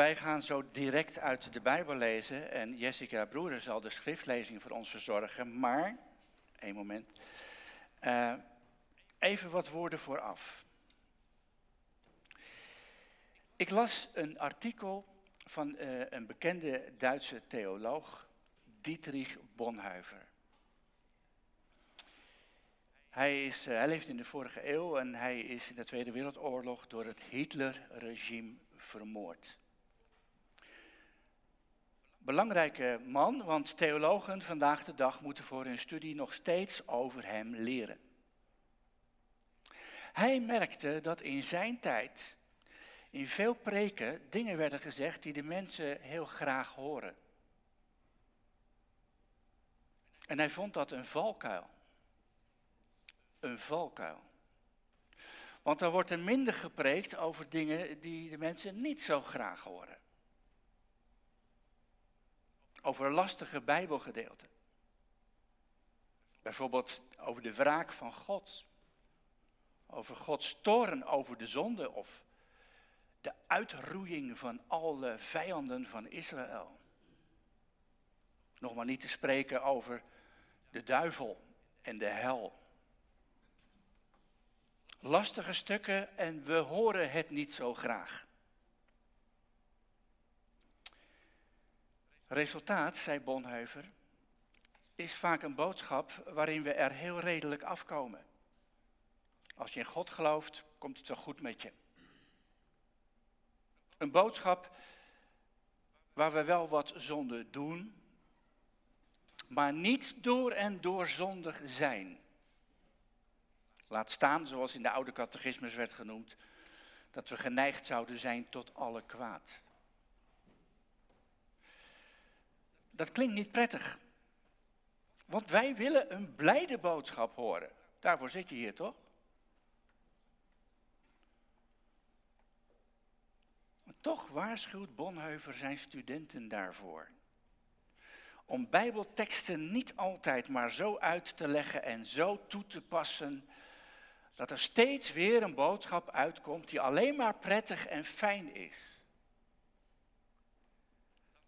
Wij gaan zo direct uit de Bijbel lezen en Jessica Broeder zal de schriftlezing voor ons verzorgen. Maar, één moment, uh, even wat woorden vooraf. Ik las een artikel van uh, een bekende Duitse theoloog, Dietrich Bonhoeffer. Hij, is, uh, hij leeft in de vorige eeuw en hij is in de Tweede Wereldoorlog door het Hitlerregime vermoord. Belangrijke man, want theologen vandaag de dag moeten voor hun studie nog steeds over hem leren. Hij merkte dat in zijn tijd in veel preken dingen werden gezegd die de mensen heel graag horen. En hij vond dat een valkuil. Een valkuil. Want dan wordt er minder gepreekt over dingen die de mensen niet zo graag horen. Over lastige Bijbelgedeelten. Bijvoorbeeld over de wraak van God. Over Gods toren over de zonde of de uitroeiing van alle vijanden van Israël. Nog maar niet te spreken over de duivel en de hel. Lastige stukken en we horen het niet zo graag. Resultaat, zei Bonheuver, is vaak een boodschap waarin we er heel redelijk afkomen. Als je in God gelooft, komt het zo goed met je. Een boodschap waar we wel wat zonde doen, maar niet door en door zondig zijn. Laat staan, zoals in de oude catechismus werd genoemd, dat we geneigd zouden zijn tot alle kwaad. Dat klinkt niet prettig. Want wij willen een blijde boodschap horen. Daarvoor zit je hier toch? Toch waarschuwt Bonheuver zijn studenten daarvoor. Om Bijbelteksten niet altijd maar zo uit te leggen en zo toe te passen dat er steeds weer een boodschap uitkomt die alleen maar prettig en fijn is.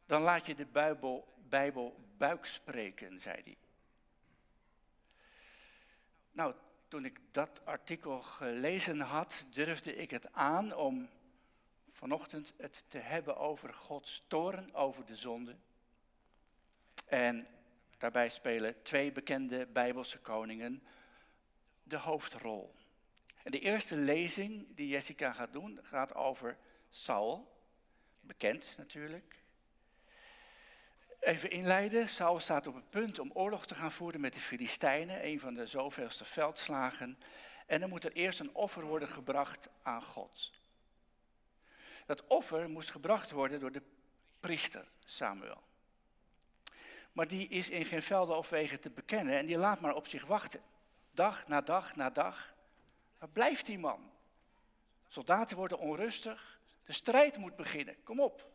Dan laat je de Bijbel, Bijbel buik spreken, zei hij. Nou, toen ik dat artikel gelezen had, durfde ik het aan om vanochtend het te hebben over Gods toren over de zonde. En daarbij spelen twee bekende Bijbelse koningen de hoofdrol. En de eerste lezing die Jessica gaat doen, gaat over Saul. Bekend natuurlijk. Even inleiden. Saul staat op het punt om oorlog te gaan voeren met de Filistijnen, een van de zoveelste veldslagen. En er moet er eerst een offer worden gebracht aan God. Dat offer moest gebracht worden door de priester Samuel. Maar die is in geen velden of wegen te bekennen en die laat maar op zich wachten. Dag na dag na dag. Waar blijft die man? Soldaten worden onrustig. De strijd moet beginnen. Kom op.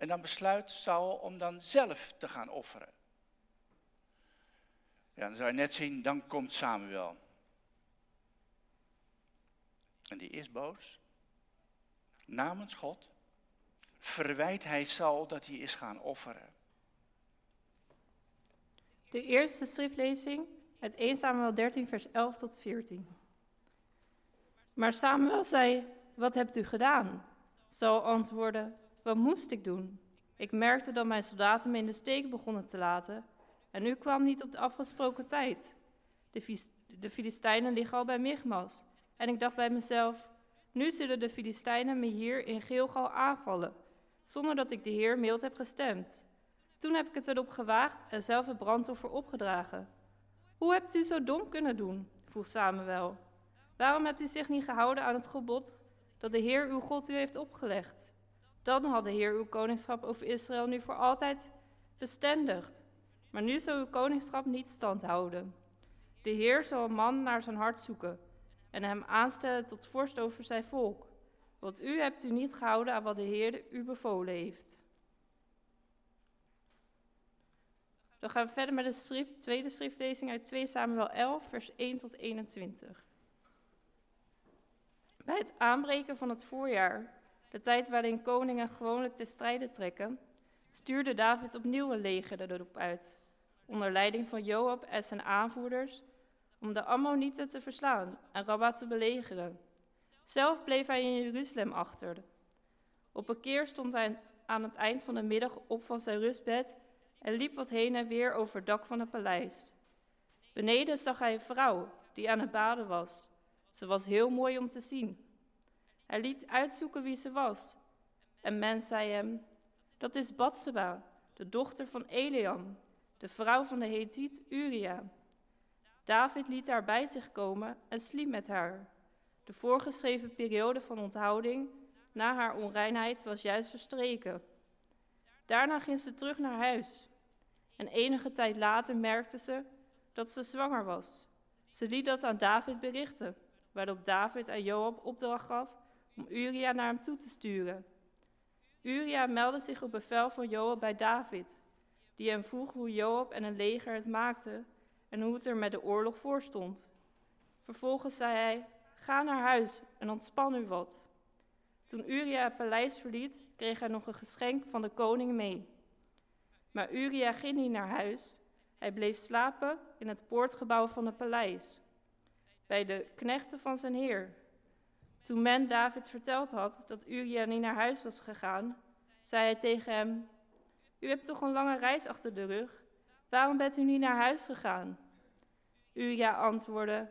En dan besluit Saul om dan zelf te gaan offeren. Ja, dan zou je net zien, dan komt Samuel. En die is boos namens God, verwijt hij Saul dat hij is gaan offeren. De eerste schriftlezing uit 1 Samuel 13, vers 11 tot 14. Maar Samuel zei, wat hebt u gedaan? Saul antwoordde, wat moest ik doen? Ik merkte dat mijn soldaten me in de steek begonnen te laten en u kwam niet op de afgesproken tijd. De, de Filistijnen liggen al bij Michmas. En ik dacht bij mezelf, nu zullen de Filistijnen me hier in Gilgal aanvallen, zonder dat ik de Heer mild heb gestemd. Toen heb ik het erop gewaagd en zelf het brandoffer opgedragen. Hoe hebt u zo dom kunnen doen? vroeg Samuel. Waarom hebt u zich niet gehouden aan het gebod dat de Heer uw God u heeft opgelegd? Dan had de Heer uw koningschap over Israël nu voor altijd bestendigd. Maar nu zal uw koningschap niet stand houden. De Heer zal een man naar zijn hart zoeken en hem aanstellen tot vorst over zijn volk. Want u hebt u niet gehouden aan wat de Heer u bevolen heeft. Dan gaan we verder met de tweede schriftlezing uit 2 Samuel 11, vers 1 tot 21. Bij het aanbreken van het voorjaar, de tijd waarin koningen gewoonlijk te strijden trekken, stuurde David opnieuw een leger erop uit, onder leiding van Joab en zijn aanvoerders, om de Ammonieten te verslaan en Rabba te belegeren. Zelf bleef hij in Jeruzalem achter. Op een keer stond hij aan het eind van de middag op van zijn rustbed en liep wat heen en weer over het dak van het paleis. Beneden zag hij een vrouw die aan het baden was. Ze was heel mooi om te zien. Hij liet uitzoeken wie ze was. En men zei hem, dat is Batseba, de dochter van Eliam, de vrouw van de Hethiet Uria. David liet haar bij zich komen en sliep met haar. De voorgeschreven periode van onthouding na haar onreinheid was juist verstreken. Daarna ging ze terug naar huis. En enige tijd later merkte ze dat ze zwanger was. Ze liet dat aan David berichten, waarop David aan Joab opdracht gaf om Uria naar hem toe te sturen. Uria meldde zich op bevel van Joab bij David, die hem vroeg hoe Joab en een leger het maakten en hoe het er met de oorlog voor stond. Vervolgens zei hij: Ga naar huis en ontspan u wat. Toen Uria het paleis verliet, kreeg hij nog een geschenk van de koning mee. Maar Uria ging niet naar huis. Hij bleef slapen in het poortgebouw van het paleis, bij de knechten van zijn heer. Toen men David verteld had dat Uria niet naar huis was gegaan, zei hij tegen hem: U hebt toch een lange reis achter de rug? Waarom bent u niet naar huis gegaan? Uria antwoordde: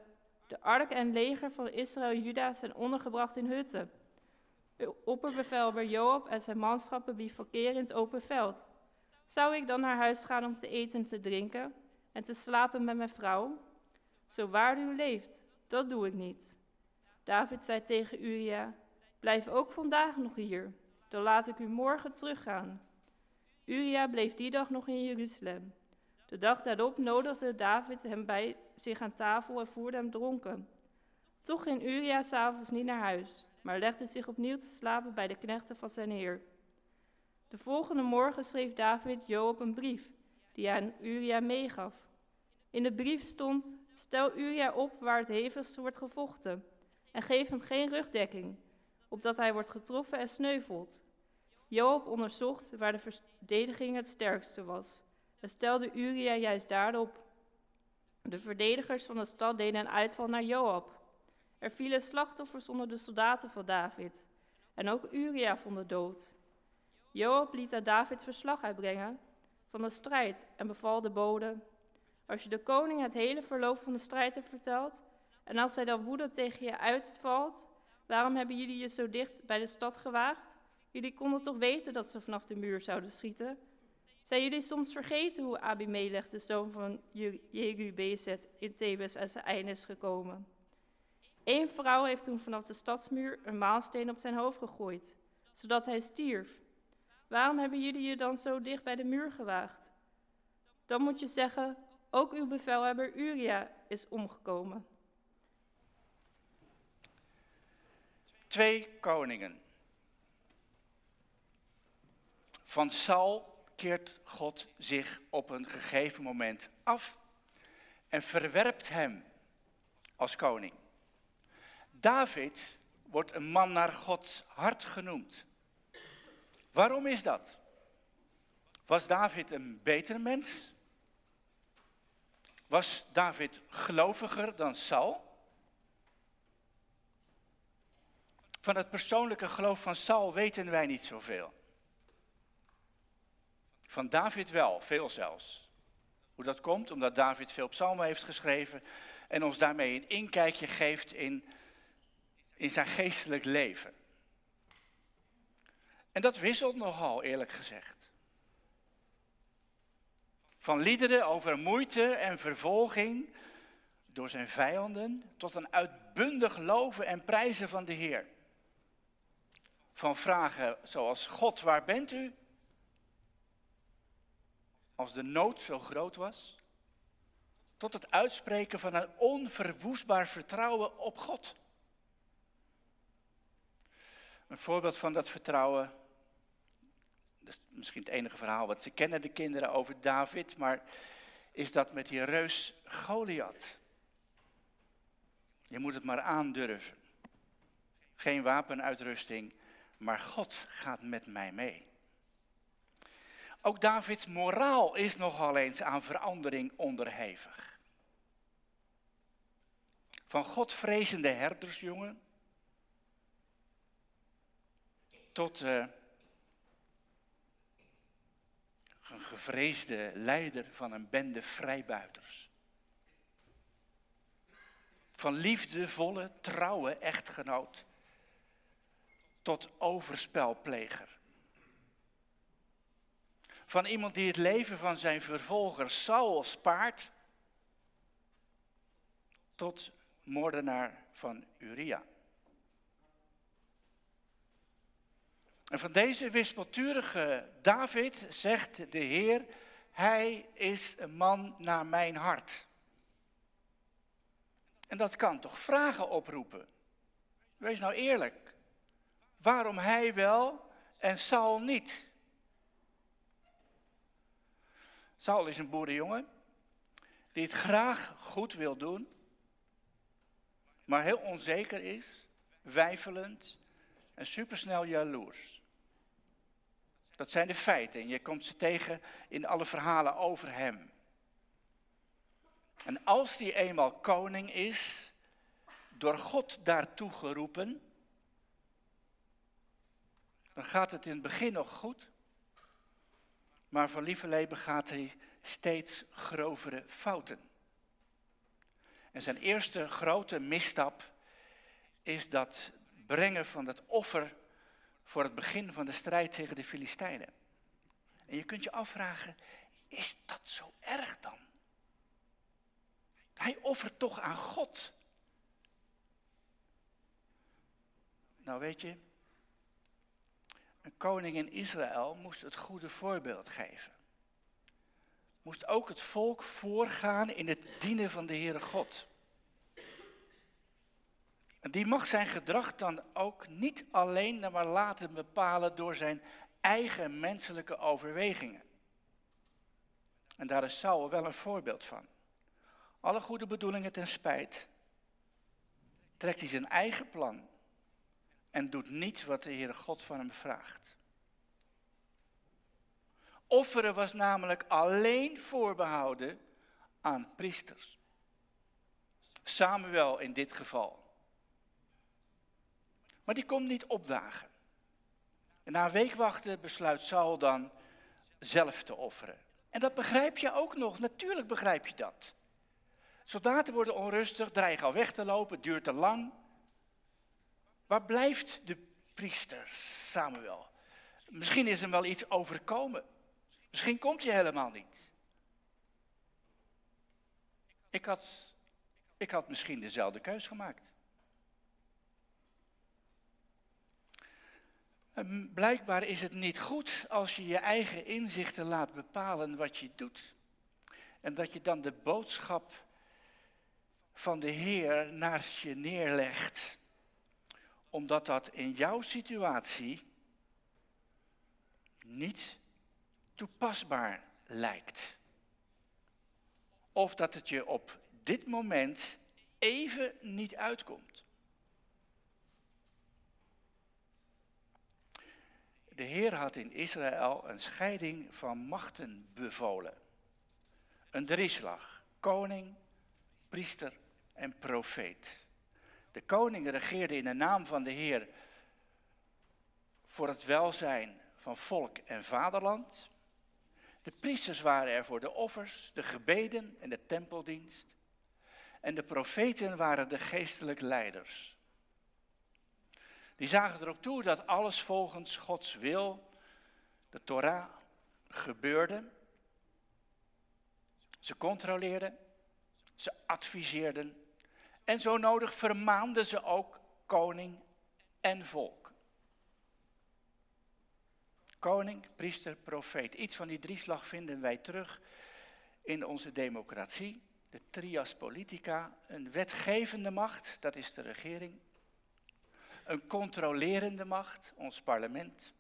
De ark en leger van Israël en Juda zijn ondergebracht in hutten. Opperbevelhebber Joab en zijn manschappen bivakeren in het open veld. Zou ik dan naar huis gaan om te eten en te drinken en te slapen met mijn vrouw? Zo waar u leeft, dat doe ik niet. David zei tegen Uria, blijf ook vandaag nog hier, dan laat ik u morgen teruggaan. Uria bleef die dag nog in Jeruzalem. De dag daarop nodigde David hem bij zich aan tafel en voerde hem dronken. Toch ging Uria s'avonds niet naar huis, maar legde zich opnieuw te slapen bij de knechten van zijn heer. De volgende morgen schreef David Joab een brief, die hij aan Uria meegaf. In de brief stond, stel Uria op waar het hevigst wordt gevochten, en geef hem geen rugdekking, opdat hij wordt getroffen en sneuvelt. Joab onderzocht waar de verdediging het sterkste was, en stelde Uria juist daarop. De verdedigers van de stad deden een uitval naar Joab. Er vielen slachtoffers onder de soldaten van David, en ook Uria vond de dood. Joab liet aan David verslag uitbrengen van de strijd en beval de bode: Als je de koning het hele verloop van de strijd hebt verteld, en als hij dan woede tegen je uitvalt, waarom hebben jullie je zo dicht bij de stad gewaagd? Jullie konden toch weten dat ze vanaf de muur zouden schieten? Zijn jullie soms vergeten hoe Abimelech, de zoon van Jerubezet, in Thebes aan zijn einde is gekomen? Eén vrouw heeft toen vanaf de stadsmuur een maalsteen op zijn hoofd gegooid, zodat hij stierf. Waarom hebben jullie je dan zo dicht bij de muur gewaagd? Dan moet je zeggen, ook uw bevelhebber Uria is omgekomen. Twee koningen. Van Saul keert God zich op een gegeven moment af en verwerpt hem als koning. David wordt een man naar Gods hart genoemd. Waarom is dat? Was David een beter mens? Was David geloviger dan Saul? Van het persoonlijke geloof van Saul weten wij niet zoveel. Van David wel, veel zelfs. Hoe dat komt? Omdat David veel psalmen heeft geschreven en ons daarmee een inkijkje geeft in, in zijn geestelijk leven. En dat wisselt nogal, eerlijk gezegd. Van liederen over moeite en vervolging door zijn vijanden tot een uitbundig loven en prijzen van de Heer. Van vragen zoals God, waar bent u? Als de nood zo groot was. Tot het uitspreken van een onverwoestbaar vertrouwen op God. Een voorbeeld van dat vertrouwen dat is misschien het enige verhaal wat ze kennen, de kinderen, over David, maar is dat met die reus Goliath. Je moet het maar aandurven. Geen wapenuitrusting, maar God gaat met mij mee. Ook Davids moraal is nogal eens aan verandering onderhevig. Van godvrezende herdersjongen tot uh, een gevreesde leider van een bende vrijbuiters. Van liefdevolle, trouwe echtgenoot tot overspelpleger. Van iemand die het leven van zijn vervolger Saul spaart, tot moordenaar van Uria. En van deze wispelturige David zegt de Heer, hij is een man naar mijn hart. En dat kan toch vragen oproepen. Wees nou eerlijk. Waarom hij wel en Saul niet? Saul is een boerenjongen die het graag goed wil doen, maar heel onzeker is, wijfelend en supersnel jaloers. Dat zijn de feiten en je komt ze tegen in alle verhalen over hem. En als die eenmaal koning is, door God daartoe geroepen, dan gaat het in het begin nog goed. Maar van lieverlee begaat hij steeds grovere fouten. En zijn eerste grote misstap is dat brengen van dat offer voor het begin van de strijd tegen de Filistijnen. En je kunt je afvragen, is dat zo erg dan? Hij offert toch aan God. Nou weet je, een koning in Israël moest het goede voorbeeld geven. Moest ook het volk voorgaan in het dienen van de Heere God. En die mag zijn gedrag dan ook niet alleen maar laten bepalen door zijn eigen menselijke overwegingen. En daar is Saul wel een voorbeeld van. Alle goede bedoelingen ten spijt, trekt hij zijn eigen plan en doet niet wat de Heere God van hem vraagt. Offeren was namelijk alleen voorbehouden aan priesters. Samuel in dit geval. Maar die komt niet opdagen. En na een week wachten besluit Saul dan zelf te offeren. En dat begrijp je ook nog, natuurlijk begrijp je dat. Soldaten worden onrustig, dreigen al weg te lopen, het duurt te lang. Waar blijft de priester Samuel? Misschien is hem wel iets overkomen. Misschien komt hij helemaal niet. Ik had, ik had misschien dezelfde keus gemaakt. En blijkbaar is het niet goed als je je eigen inzichten laat bepalen wat je doet. En dat je dan de boodschap van de Heer naast je neerlegt omdat dat in jouw situatie niet toepasbaar lijkt. Of dat het je op dit moment even niet uitkomt. De Heer had in Israël een scheiding van machten bevolen. Een drieslag, koning, priester en profeet. De koning regeerde in de naam van de Heer voor het welzijn van volk en vaderland. De priesters waren er voor de offers, de gebeden en de tempeldienst. En de profeten waren de geestelijke leiders. Die zagen erop toe dat alles volgens Gods wil, de Torah, gebeurde. Ze controleerden, ze adviseerden en zo nodig vermaanden ze ook koning en volk. Koning, priester, profeet. Iets van die drieslag vinden wij terug in onze democratie. De trias politica, een wetgevende macht, dat is de regering. Een controlerende macht, ons parlement.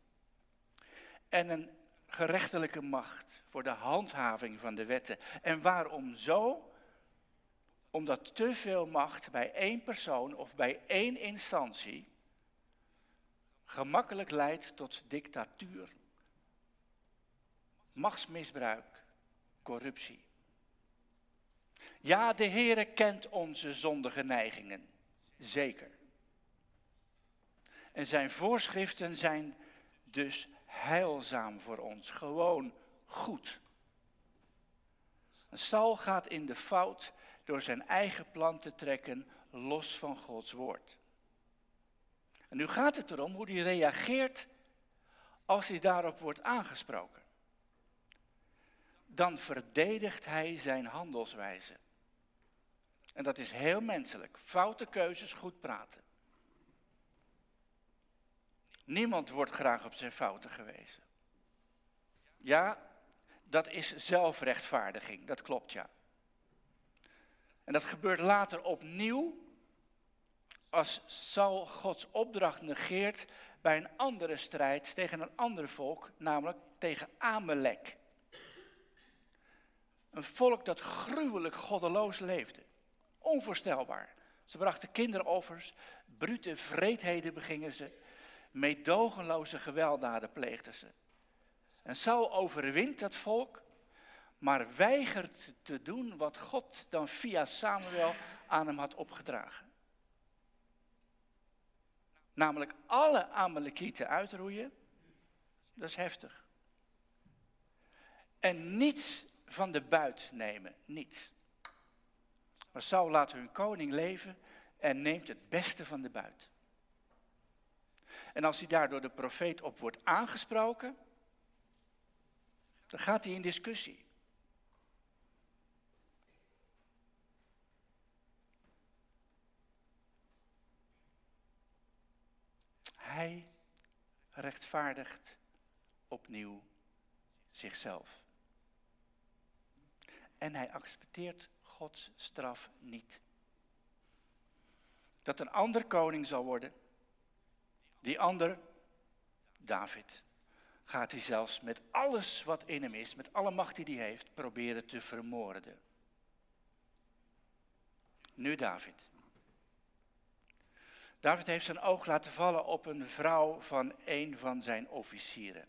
En een gerechtelijke macht voor de handhaving van de wetten. En waarom zo? Omdat te veel macht bij één persoon of bij één instantie gemakkelijk leidt tot dictatuur, machtsmisbruik, corruptie. Ja, de Heere kent onze zondige neigingen, zeker. En zijn voorschriften zijn dus heilzaam voor ons, gewoon goed. Saul gaat in de fout door zijn eigen plan te trekken los van Gods woord. En nu gaat het erom hoe hij reageert als hij daarop wordt aangesproken. Dan verdedigt hij zijn handelswijze. En dat is heel menselijk. Foute keuzes, goed praten. Niemand wordt graag op zijn fouten gewezen. Ja, dat is zelfrechtvaardiging, dat klopt ja. En dat gebeurt later opnieuw als Saul Gods opdracht negeert bij een andere strijd tegen een ander volk, namelijk tegen Amalek. Een volk dat gruwelijk goddeloos leefde. Onvoorstelbaar. Ze brachten kinderoffers, brute vreedheden begingen ze, meedogenloze gewelddaden pleegden ze. En Saul overwint dat volk, maar weigert te doen wat God dan via Samuel aan hem had opgedragen. Namelijk alle Amalekieten uitroeien. Dat is heftig. En niets van de buit nemen, niets. Maar Saul laat hun koning leven en neemt het beste van de buit. En als hij daar door de profeet op wordt aangesproken, dan gaat hij in discussie. Hij rechtvaardigt opnieuw zichzelf. En hij accepteert Gods straf niet. Dat een ander koning zal worden, die ander, David, gaat hij zelfs met alles wat in hem is, met alle macht die hij heeft, proberen te vermoorden. Nu David. David heeft zijn oog laten vallen op een vrouw van een van zijn officieren.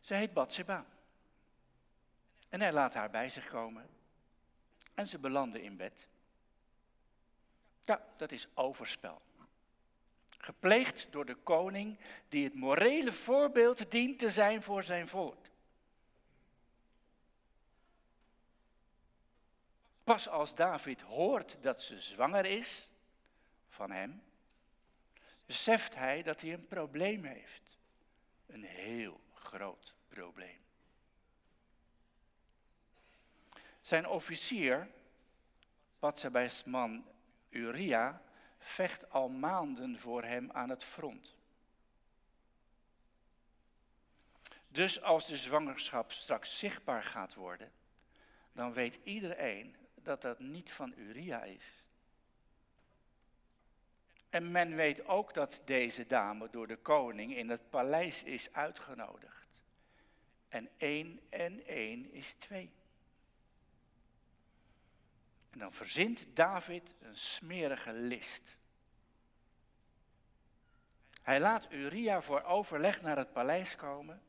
Ze heet Bathsheba. En hij laat haar bij zich komen. En ze belanden in bed. Ja, dat is overspel. Gepleegd door de koning die het morele voorbeeld dient te zijn voor zijn volk. Pas als David hoort dat ze zwanger is van hem, beseft hij dat hij een probleem heeft. Een heel groot probleem. Zijn officier, Batsabe's man Uria, vecht al maanden voor hem aan het front. Dus als de zwangerschap straks zichtbaar gaat worden, dan weet iedereen dat dat niet van Uria is. En men weet ook dat deze dame door de koning in het paleis is uitgenodigd. En één en één is twee. En dan verzint David een smerige list. Hij laat Uria voor overleg naar het paleis komen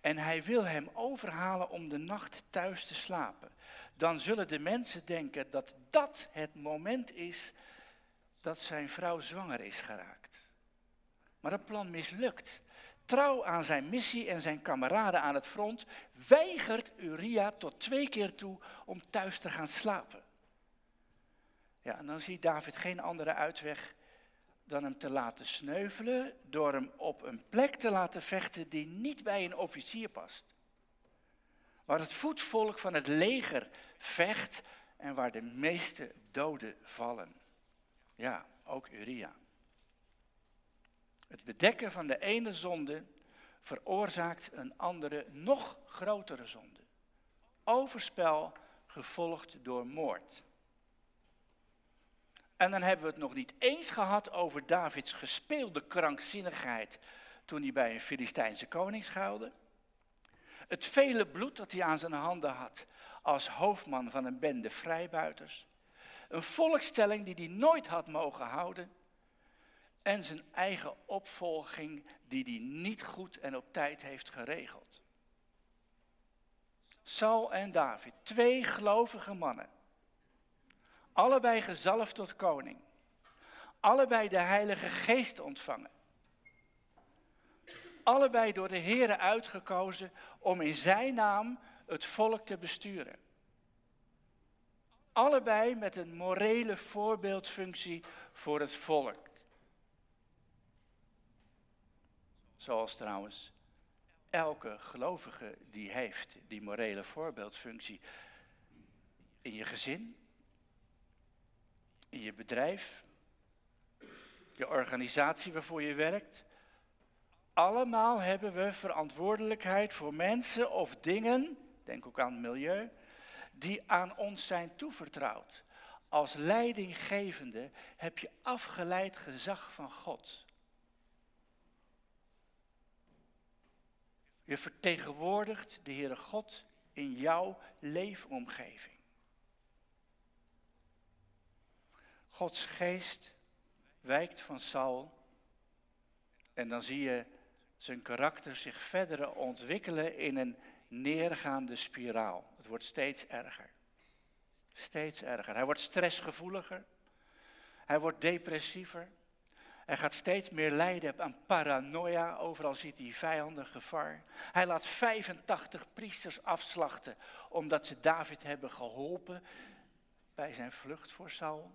en hij wil hem overhalen om de nacht thuis te slapen. Dan zullen de mensen denken dat dat het moment is dat zijn vrouw zwanger is geraakt. Maar dat plan mislukt. Trouw aan zijn missie en zijn kameraden aan het front, weigert Uria tot twee keer toe om thuis te gaan slapen. Ja, en dan ziet David geen andere uitweg dan hem te laten sneuvelen door hem op een plek te laten vechten die niet bij een officier past. Waar het voetvolk van het leger vecht en waar de meeste doden vallen. Ja, ook Uria. Het bedekken van de ene zonde veroorzaakt een andere, nog grotere zonde. Overspel gevolgd door moord. En dan hebben we het nog niet eens gehad over Davids gespeelde krankzinnigheid toen hij bij een Filistijnse koning schuilde. Het vele bloed dat hij aan zijn handen had als hoofdman van een bende vrijbuiters. Een volkstelling die hij nooit had mogen houden. En zijn eigen opvolging die hij niet goed en op tijd heeft geregeld. Saul en David, twee gelovige mannen. Allebei gezalfd tot koning. Allebei de Heilige Geest ontvangen. Allebei door de Here uitgekozen om in zijn naam het volk te besturen. Allebei met een morele voorbeeldfunctie voor het volk. Zoals trouwens elke gelovige die heeft, die morele voorbeeldfunctie. In je gezin, in je bedrijf, je organisatie waarvoor je werkt. Allemaal hebben we verantwoordelijkheid voor mensen of dingen, denk ook aan het milieu, die aan ons zijn toevertrouwd. Als leidinggevende heb je afgeleid gezag van God. Je vertegenwoordigt de Heere God in jouw leefomgeving. Gods geest wijkt van Saul en dan zie je zijn karakter zich verder ontwikkelen in een neergaande spiraal. Het wordt steeds erger. Steeds erger. Hij wordt stressgevoeliger. Hij wordt depressiever. Hij gaat steeds meer lijden aan paranoia. Overal ziet hij vijanden, gevaar. Hij laat 85 priesters afslachten omdat ze David hebben geholpen bij zijn vlucht voor Saul.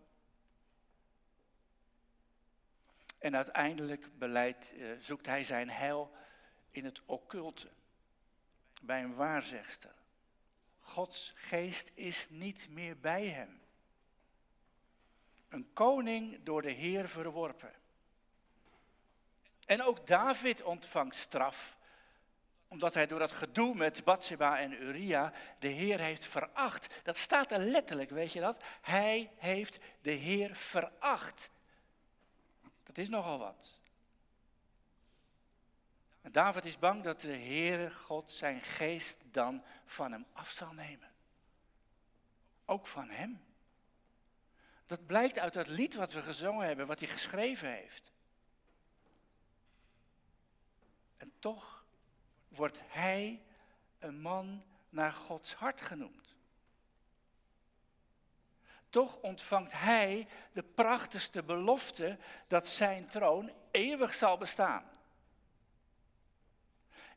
En uiteindelijk eh, zoekt hij zijn heil in het occulte, bij een waarzegster. Gods geest is niet meer bij hem. Een koning door de Heer verworpen. En ook David ontvangt straf, omdat hij door dat gedoe met Bathsheba en Uria de Heer heeft veracht. Dat staat er letterlijk, weet je dat? Hij heeft de Heer veracht. Dat is nogal wat. En David is bang dat de Heere God zijn geest dan van hem af zal nemen. Ook van hem. Dat blijkt uit dat lied wat we gezongen hebben, wat hij geschreven heeft. En toch wordt hij een man naar Gods hart genoemd. Toch ontvangt hij de prachtigste belofte dat zijn troon eeuwig zal bestaan.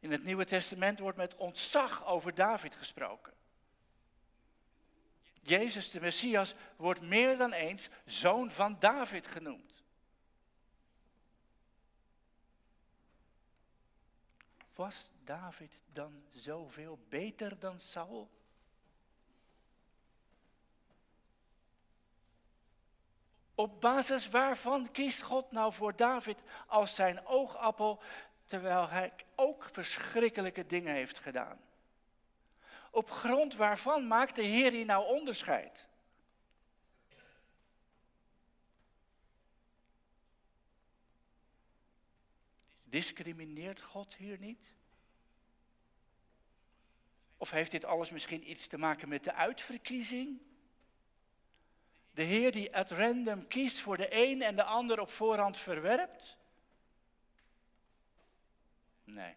In het Nieuwe Testament wordt met ontzag over David gesproken. Jezus de Messias wordt meer dan eens zoon van David genoemd. Was David dan zoveel beter dan Saul? Op basis waarvan kiest God nou voor David als zijn oogappel, terwijl hij ook verschrikkelijke dingen heeft gedaan? Op grond waarvan maakt de Heer hier nou onderscheid? Discrimineert God hier niet? Of heeft dit alles misschien iets te maken met de uitverkiezing? De Heer die at random kiest voor de een en de ander op voorhand verwerpt? Nee,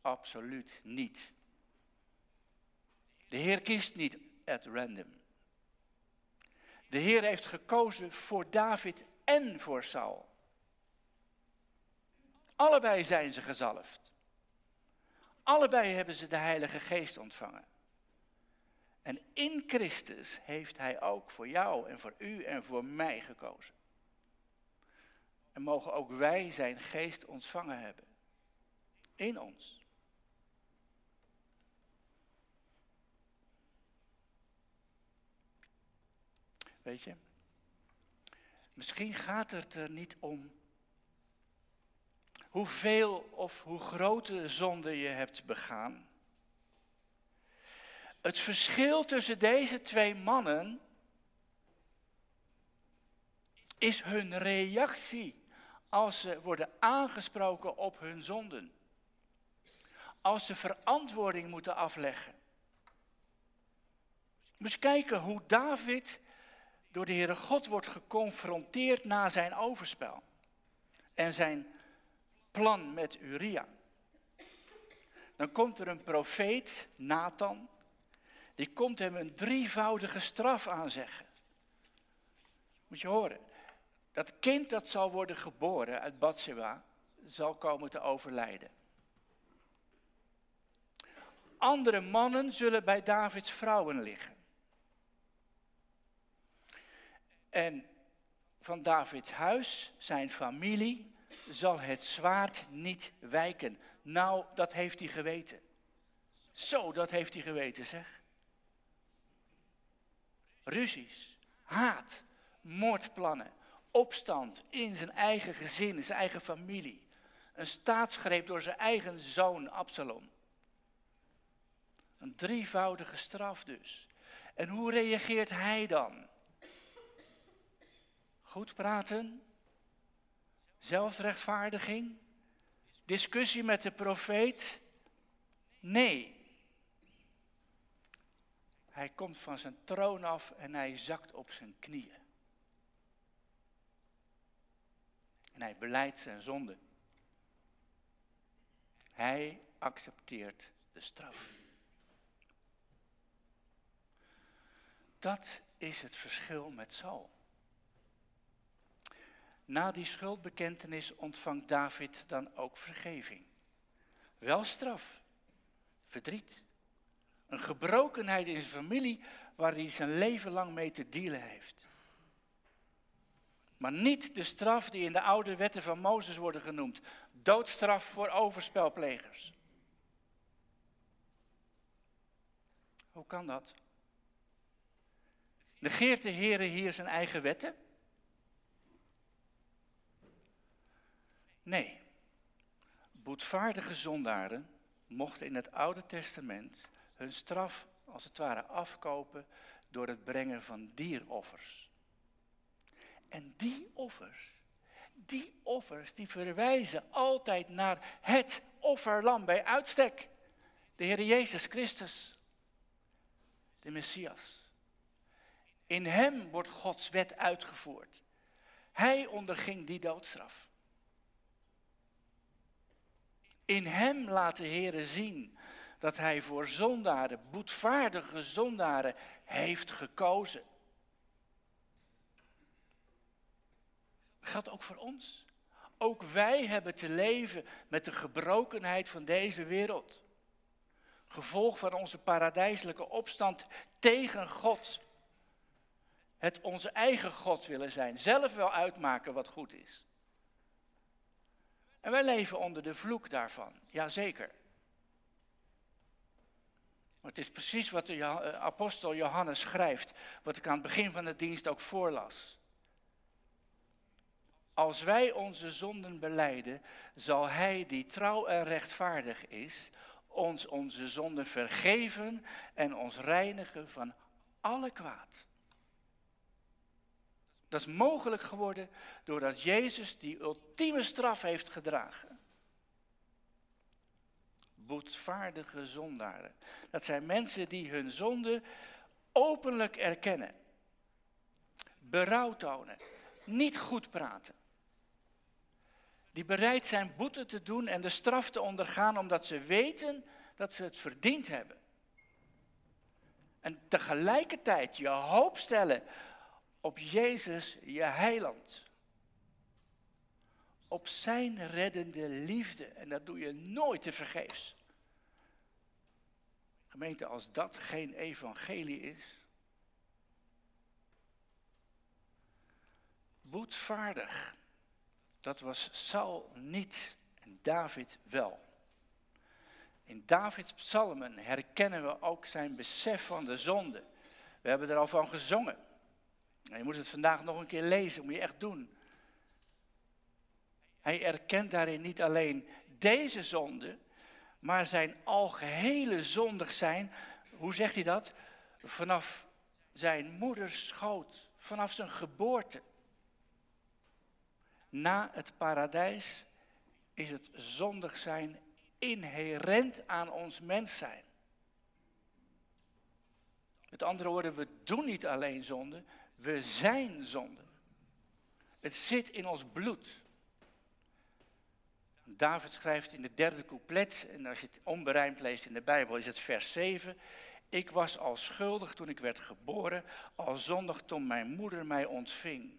absoluut niet. De Heer kiest niet at random. De Heer heeft gekozen voor David en voor Saul. Allebei zijn ze gezalfd. Allebei hebben ze de Heilige Geest ontvangen. En in Christus heeft Hij ook voor jou en voor u en voor mij gekozen. En mogen ook wij Zijn geest ontvangen hebben. In ons. Weet je, misschien gaat het er niet om hoeveel of hoe grote zonde je hebt begaan. Het verschil tussen deze twee mannen is hun reactie als ze worden aangesproken op hun zonden. Als ze verantwoording moeten afleggen. Moet kijken hoe David door de Heere God wordt geconfronteerd na zijn overspel en zijn plan met Uria. Dan komt er een profeet, Nathan, die komt hem een drievoudige straf aanzeggen. Moet je horen, dat kind dat zal worden geboren uit Bathsheba, zal komen te overlijden. Andere mannen zullen bij Davids vrouwen liggen. En van Davids huis, zijn familie, zal het zwaard niet wijken. Nou, dat heeft hij geweten. Zo, dat heeft hij geweten, zeg. Ruzies, haat, moordplannen, opstand in zijn eigen gezin, in zijn eigen familie. Een staatsgreep door zijn eigen zoon Absalom. Een drievoudige straf dus. En hoe reageert hij dan? Goed praten? Zelfrechtvaardiging? Discussie met de profeet? Nee. Hij komt van zijn troon af en hij zakt op zijn knieën. En hij beleidt zijn zonde. Hij accepteert de straf. Dat is het verschil met Saul. Na die schuldbekentenis ontvangt David dan ook vergeving. Wel straf, verdriet, een gebrokenheid in zijn familie waar hij zijn leven lang mee te dealen heeft. Maar niet de straf die in de oude wetten van Mozes worden genoemd. Doodstraf voor overspelplegers. Hoe kan dat? Negeert de Heer hier zijn eigen wetten? Nee. Boetvaardige zondaren mochten in het Oude Testament hun straf als het ware afkopen door het brengen van dieroffers. En die offers, die offers, die verwijzen altijd naar het offerlam bij uitstek. De Heer Jezus Christus, de Messias. In Hem wordt Gods wet uitgevoerd. Hij onderging die doodstraf. In Hem laat de Heer zien dat Hij voor zondaren, boetvaardige zondaren, heeft gekozen. Dat ook voor ons. Ook wij hebben te leven met de gebrokenheid van deze wereld. Gevolg van onze paradijselijke opstand tegen God. Het onze eigen God willen zijn, zelf wel uitmaken wat goed is. En wij leven onder de vloek daarvan, jazeker. Maar het is precies wat de eh, apostel Johannes schrijft, wat ik aan het begin van de dienst ook voorlas. Als wij onze zonden beleiden, zal Hij die trouw en rechtvaardig is, ons onze zonden vergeven en ons reinigen van alle kwaad. Dat is mogelijk geworden doordat Jezus die ultieme straf heeft gedragen. Boetvaardige zondaren. Dat zijn mensen die hun zonde openlijk erkennen. Berouw tonen. Niet goed praten. Die bereid zijn boete te doen en de straf te ondergaan omdat ze weten dat ze het verdiend hebben. En tegelijkertijd je hoop stellen op Jezus, je heiland. Op zijn reddende liefde. En dat doe je nooit te vergeefs. Gemeente, als dat geen evangelie is. Boetvaardig. Dat was Saul niet en David wel. In Davids psalmen herkennen we ook zijn besef van de zonde. We hebben er al van gezongen. En je moet het vandaag nog een keer lezen, moet je echt doen. Hij erkent daarin niet alleen deze zonde, maar zijn algehele zondig zijn. Hoe zegt hij dat? Vanaf zijn moeders schoot, vanaf zijn geboorte. Na het paradijs is het zondig zijn inherent aan ons mens zijn. Met andere woorden, we doen niet alleen zonde, We zijn zonde. Het zit in ons bloed. David schrijft in de derde couplet, en als je het onberijmd leest in de Bijbel, is het vers 7. Ik was al schuldig toen ik werd geboren, al zondig toen mijn moeder mij ontving.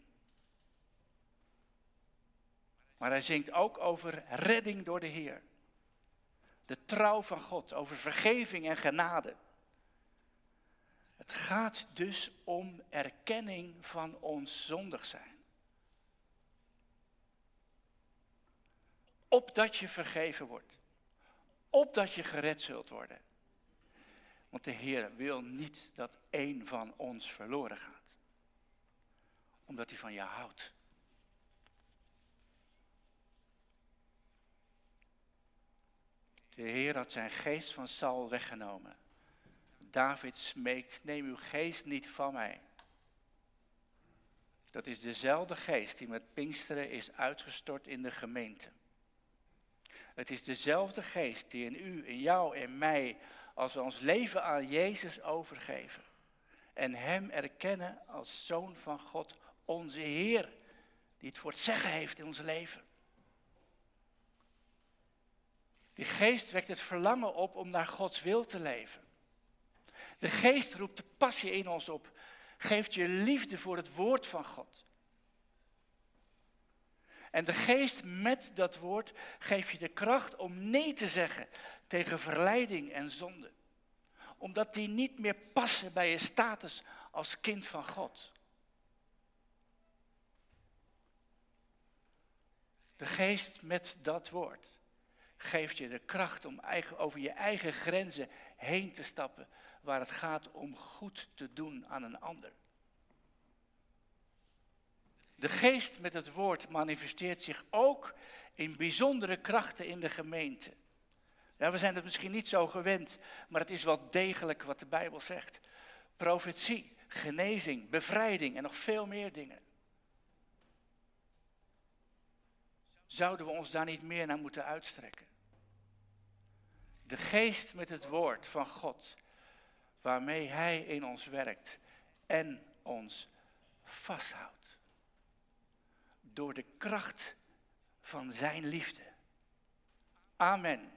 Maar hij zingt ook over redding door de Heer. De trouw van God, over vergeving en genade. Het gaat dus om erkenning van ons zondig zijn. Opdat je vergeven wordt. Opdat je gered zult worden. Want de Heer wil niet dat één van ons verloren gaat. Omdat hij van je houdt. De Heer had zijn geest van Saul weggenomen. David smeekt, neem uw geest niet van mij. Dat is dezelfde geest die met Pinksteren is uitgestort in de gemeente. Het is dezelfde geest die in u, in jou en mij, als we ons leven aan Jezus overgeven en Hem erkennen als Zoon van God, onze Heer, die het voor het zeggen heeft in ons leven. Die geest wekt het verlangen op om naar Gods wil te leven. De geest roept de passie in ons op, geeft je liefde voor het woord van God. En de geest met dat woord geeft je de kracht om nee te zeggen tegen verleiding en zonde. Omdat die niet meer passen bij je status als kind van God. De geest met dat woord geeft je de kracht om eigen, over je eigen grenzen heen te stappen, waar het gaat om goed te doen aan een ander. De geest met het woord manifesteert zich ook in bijzondere krachten in de gemeente. Ja, we zijn het misschien niet zo gewend, maar het is wel degelijk wat de Bijbel zegt. Profetie, genezing, bevrijding en nog veel meer dingen. Zouden we ons daar niet meer naar moeten uitstrekken? De geest met het woord van God, waarmee Hij in ons werkt en ons vasthoudt. Door de kracht van Zijn liefde. Amen.